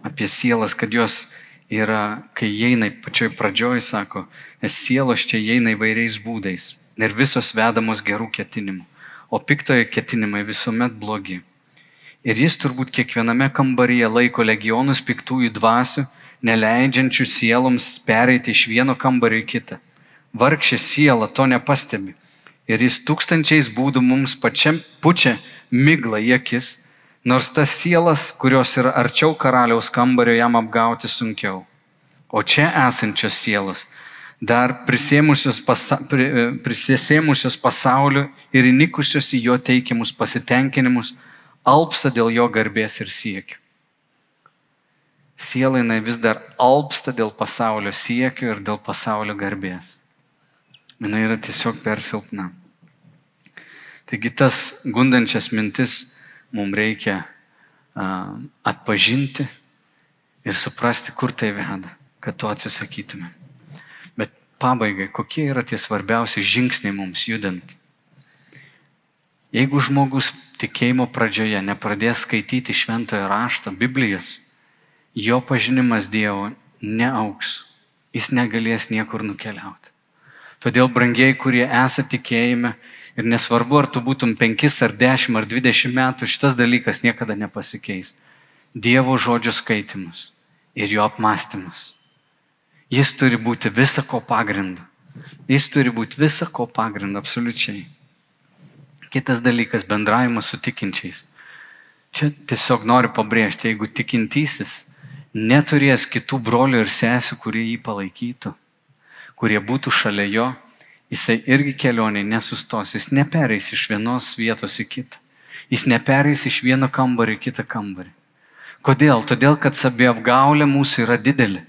apie sielas, kad jos yra, kai įeina pačioj pradžioj, sako, nes sielos čia įeina įvairiais būdais ir visos vedamos gerų ketinimų, o piktojo ketinimai visuomet blogi. Ir jis turbūt kiekviename kambaryje laiko legionus piktųjų dvasių, neleidžiančių sieloms pereiti iš vieno kambario į kitą. Vargšė siela to nepastebi. Ir jis tūkstančiais būdų mums pačiam pučia miglą į akis, nors tas sielas, kurios yra arčiau karaliaus kambario, jam apgauti sunkiau. O čia esančios sielos, dar prisėmusios, pasa, prisėmusios pasaulio ir įnikusios į jo teikiamus pasitenkinimus, alpsta dėl jo garbės ir siekių. Siela jinai vis dar alpsta dėl pasaulio siekių ir dėl pasaulio garbės. Jis yra tiesiog per silpna. Taigi tas gundančias mintis mums reikia uh, atpažinti ir suprasti, kur tai veda, kad to atsisakytume. Bet pabaigai, kokie yra tie svarbiausi žingsniai mums judant? Jeigu žmogus tikėjimo pradžioje nepradės skaityti šventojo rašto, Biblijos, jo pažinimas Dievo neauks, jis negalės niekur nukeliauti. Todėl, brangiai, kurie esate tikėjime, ir nesvarbu, ar tu būtum 5 ar 10 ar 20 metų, šitas dalykas niekada nepasikeis. Dievo žodžio skaitimus ir jo apmąstymus. Jis turi būti visako pagrindu. Jis turi būti visako pagrindu, absoliučiai. Kitas dalykas - bendravimas su tikinčiais. Čia tiesiog noriu pabrėžti, jeigu tikintysis neturės kitų brolių ir sesių, kurie jį palaikytų, kurie būtų šalia jo, jisai irgi kelionė nesustos, jis nepereis iš vienos vietos į kitą. Jis nepereis iš vieno kambario į kitą kambarį. Kodėl? Todėl, kad saviapgaulė mūsų yra didelė.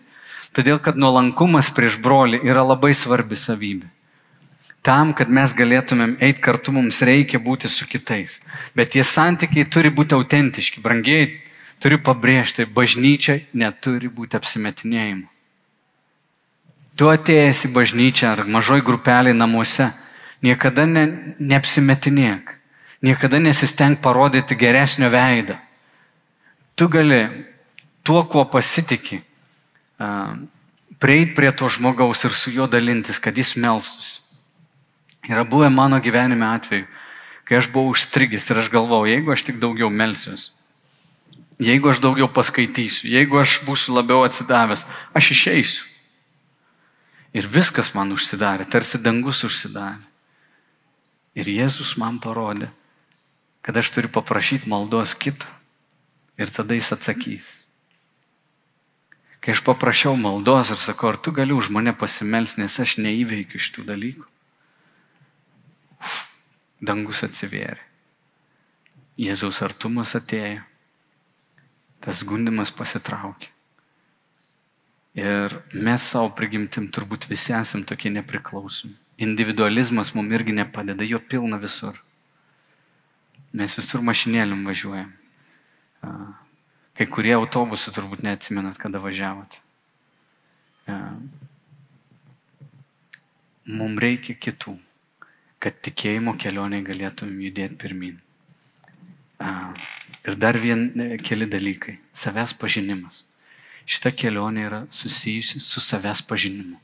Todėl, kad nuolankumas prieš brolį yra labai svarbi savybė. Tam, kad mes galėtumėm eiti kartu, mums reikia būti su kitais. Bet tie santykiai turi būti autentiški. Brangiai, turiu pabrėžti, bažnyčia neturi būti apsimetinėjimu. Tu atėjęs į bažnyčią ar mažoj grupelį namuose, niekada ne, neapsimetinėk. Niekada nesisteng parodyti geresnio veidą. Tu gali tuo, kuo pasitikė, Prieit prie to žmogaus ir su juo dalintis, kad jis melstus. Yra buvę mano gyvenime atveju, kai aš buvau užstrigęs ir aš galvojau, jeigu aš tik daugiau melsiuos, jeigu aš daugiau paskaitysiu, jeigu aš būsiu labiau atsidavęs, aš išeisiu. Ir viskas man užsidarė, tarsi dangus užsidarė. Ir Jėzus man parodė, kad aš turiu paprašyti maldos kitą. Ir tada jis atsakys. Kai aš paprašiau maldos ir sakau, ar tu gali už mane pasimels, nes aš neįveikiu šitų dalykų. Dangus atsivėrė. Jėzaus artumas atėjo. Tas gundimas pasitraukė. Ir mes savo prigimtim turbūt visi esam tokie nepriklausomi. Individualizmas mums irgi nepadeda, jo pilna visur. Mes visur mašinėlim važiuojam. Kai kurie autobusų turbūt neatsimenat, kada važiavot. Mums reikia kitų, kad tikėjimo kelioniai galėtumėm judėti pirmin. Ir dar vien keli dalykai. Savęs pažinimas. Šita kelionė yra susijusi su savęs pažinimu.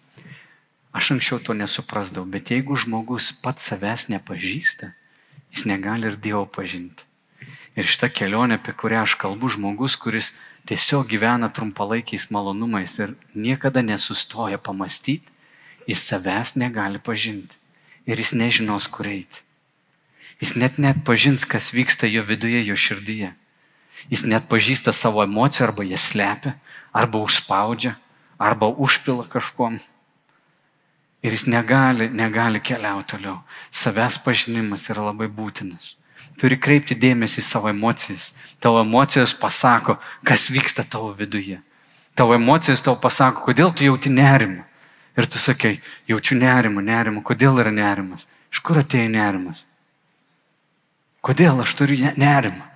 Aš anksčiau to nesuprasdavau, bet jeigu žmogus pats savęs nepažįsta, jis negali ir Dievo pažinti. Ir šita kelionė, apie kurią aš kalbu, žmogus, kuris tiesiog gyvena trumpalaikiais malonumais ir niekada nesustoja pamastyti, jis savęs negali pažinti. Ir jis nežinos, kur eiti. Jis net net pažins, kas vyksta jo viduje, jo širdyje. Jis net pažįsta savo emocijų arba jas slepia, arba užspaudžia, arba užpila kažkom. Ir jis negali, negali keliauti toliau. Savęs pažinimas yra labai būtinas. Turi kreipti dėmesį į savo emocijas. Tavo emocijos pasako, kas vyksta tavo viduje. Tavo emocijos tau pasako, kodėl tu jauti nerimą. Ir tu sakai, jaučiu nerimą, nerimą. Kodėl yra nerimas? Iš kur atėjo nerimas? Kodėl aš turiu nerimą?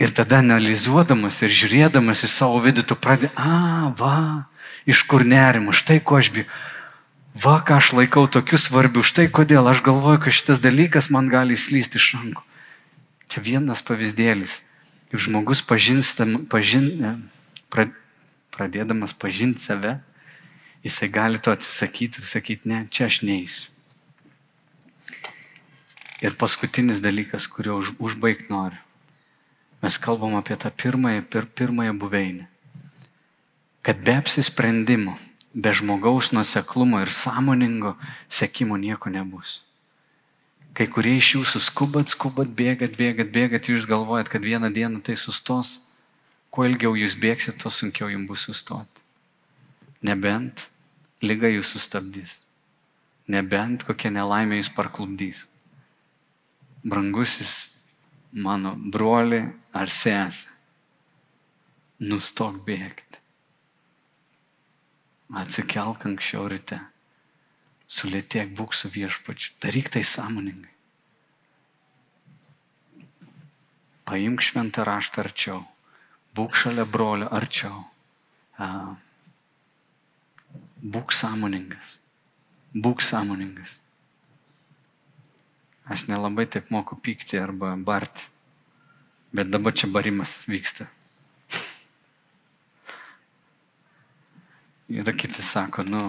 Ir tada analizuodamas ir žiūrėdamas į savo vidų, tu pradedi, a, va, iš kur nerimas, štai ko aš bijau. Va, ką aš laikau tokiu svarbiu, štai kodėl aš galvoju, kad šitas dalykas man gali įslysti iš rankų. Čia vienas pavyzdėlis. Ir žmogus pažinstam, pažin, pra, pradėdamas pažinti save, jisai gali to atsisakyti ir sakyti, ne, čia aš neįsiu. Ir paskutinis dalykas, kurio už, užbaigti noriu. Mes kalbam apie tą pirmąją, pir, pirmąją buveinę. Kad be apsisprendimo, be žmogaus nuseklumo ir sąmoningo sekimo nieko nebus. Kai kurie iš jūsų skubat, skubat, bėgat, bėgat, bėgat, jūs galvojat, kad vieną dieną tai sustos. Kuo ilgiau jūs bėgsit, tuo sunkiau jums bus sustoti. Nebent lyga jūs sustabdys. Nebent kokia nelaimė jūs parklubdys. Brangusis mano broli ar sesė, nustok bėgti. Atsikelk anksčiau ryte, sulėtėk būk su viešpačiu, daryk tai sąmoningai. Paimk šventą raštą arčiau, būk šalia brolio arčiau. Būk sąmoningas, būk sąmoningas. Aš nelabai taip moku pykti arba barti. Bet dabar čia barimas vyksta. Ir kiti sako, nu,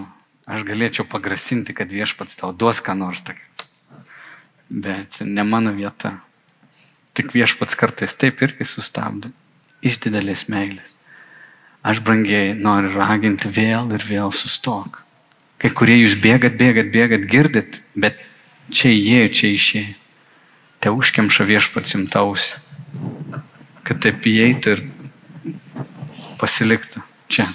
aš galėčiau pagrasinti, kad viešpats tau duos ką nors. Bet ne mano vieta. Tik viešpats kartais taip irgi sustabdo. Iš didelės meilės. Aš brangiai noriu raginti vėl ir vėl sustok. Kai kurie jūs bėgat, bėgat, bėgat, girdit, bet čia įėjo, čia išėjo. Te užkemša viešpats jums tausi, kad taip įeitų ir pasiliktų čia.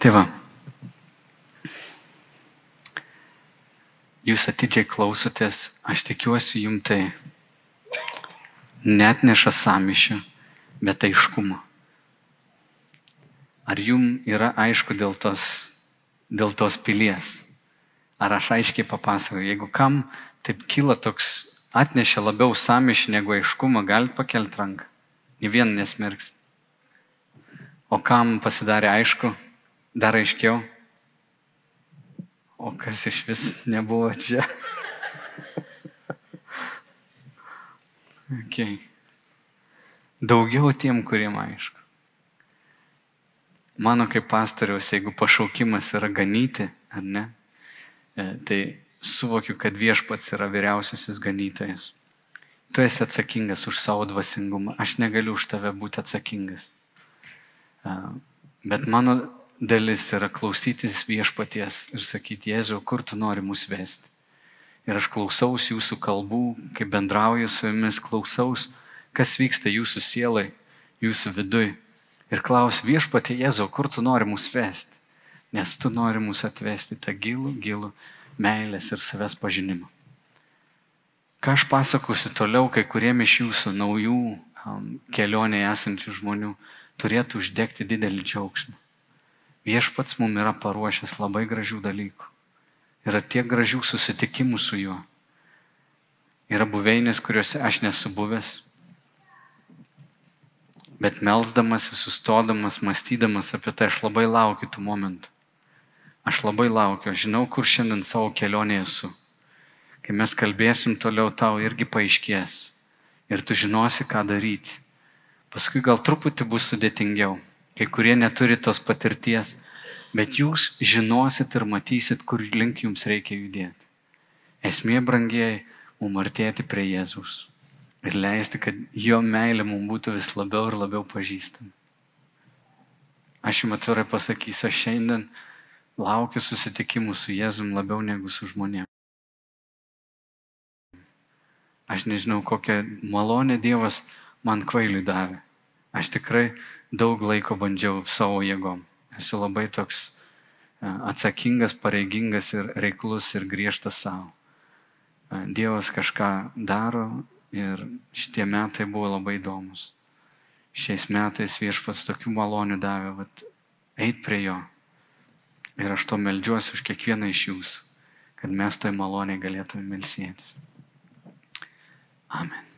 Tai va, jūs atidžiai klausotės, aš tikiuosi jums tai net neša samišio, bet aiškumo. Ar jums yra aišku dėl tos, dėl tos pilies? Ar aš aiškiai papasakoju, jeigu kam taip kyla toks, atnešė labiau samišį negu aiškumą, galite pakelti ranką. Nė vien nesmerks. O kam pasidarė aišku, dar aiškiau? O kas iš vis nebuvo čia? okay. Daugiau tiem, kuriem aišku. mano kaip pastoriaus, jeigu pašaukimas yra ganyti, ar ne, e, tai suvokiu, kad viešpats yra vyriausiasis ganytojas. Tu esi atsakingas už savo dvasingumą, aš negaliu už tave būti atsakingas. E, bet mano dalis yra klausytis viešpaties ir sakyti, Jėzau, kur tu nori mus vesti. Ir aš klausaus jūsų kalbų, kai bendrauju su jumis, klausaus, kas vyksta jūsų sielai, jūsų vidui ir klaus viešpatie Jėzau, kur tu nori mus vesti, nes tu nori mus atvesti tą gilų, gilų meilės ir savęs pažinimą. Ką aš pasakosiu toliau, kai kuriem iš jūsų naujų um, kelionėje esančių žmonių turėtų uždegti didelį džiaugsmą. Viešpats mums yra paruošęs labai gražių dalykų. Yra tiek gražių susitikimų su juo. Yra buveinės, kuriuose aš nesu buvęs, Bet melzdamas, sustodamas, mąstydamas apie tai, aš labai laukiu tų momentų. Aš labai laukiu, aš žinau, kur šiandien savo kelionėje esu. Kai mes kalbėsim toliau, tau irgi paaiškės. Ir tu žinosi, ką daryti. Paskui gal truputį bus sudėtingiau. Kai kurie neturi tos patirties. Bet jūs žinosit ir matysit, kur link jums reikia judėti. Esmė, brangiai, mum artėti prie Jėzus ir leisti, kad jo meilė mums būtų vis labiau ir labiau pažįstama. Aš jums atvirai pasakysiu, aš šiandien laukiu susitikimų su Jėzum labiau negu su žmonėmis. Aš nežinau, kokią malonę Dievas man kvailiui davė. Aš tikrai daug laiko bandžiau savo jėgom. Esu labai toks e, atsakingas, pareigingas ir reiklus ir griežtas savo. E, Dievas kažką daro Ir šitie metai buvo labai įdomus. Šiais metais viešpats tokių malonių davė, vat, eit prie jo. Ir aš to melžiuosi už kiekvieną iš jūsų, kad mes toj maloniai galėtume melsėtis. Amen.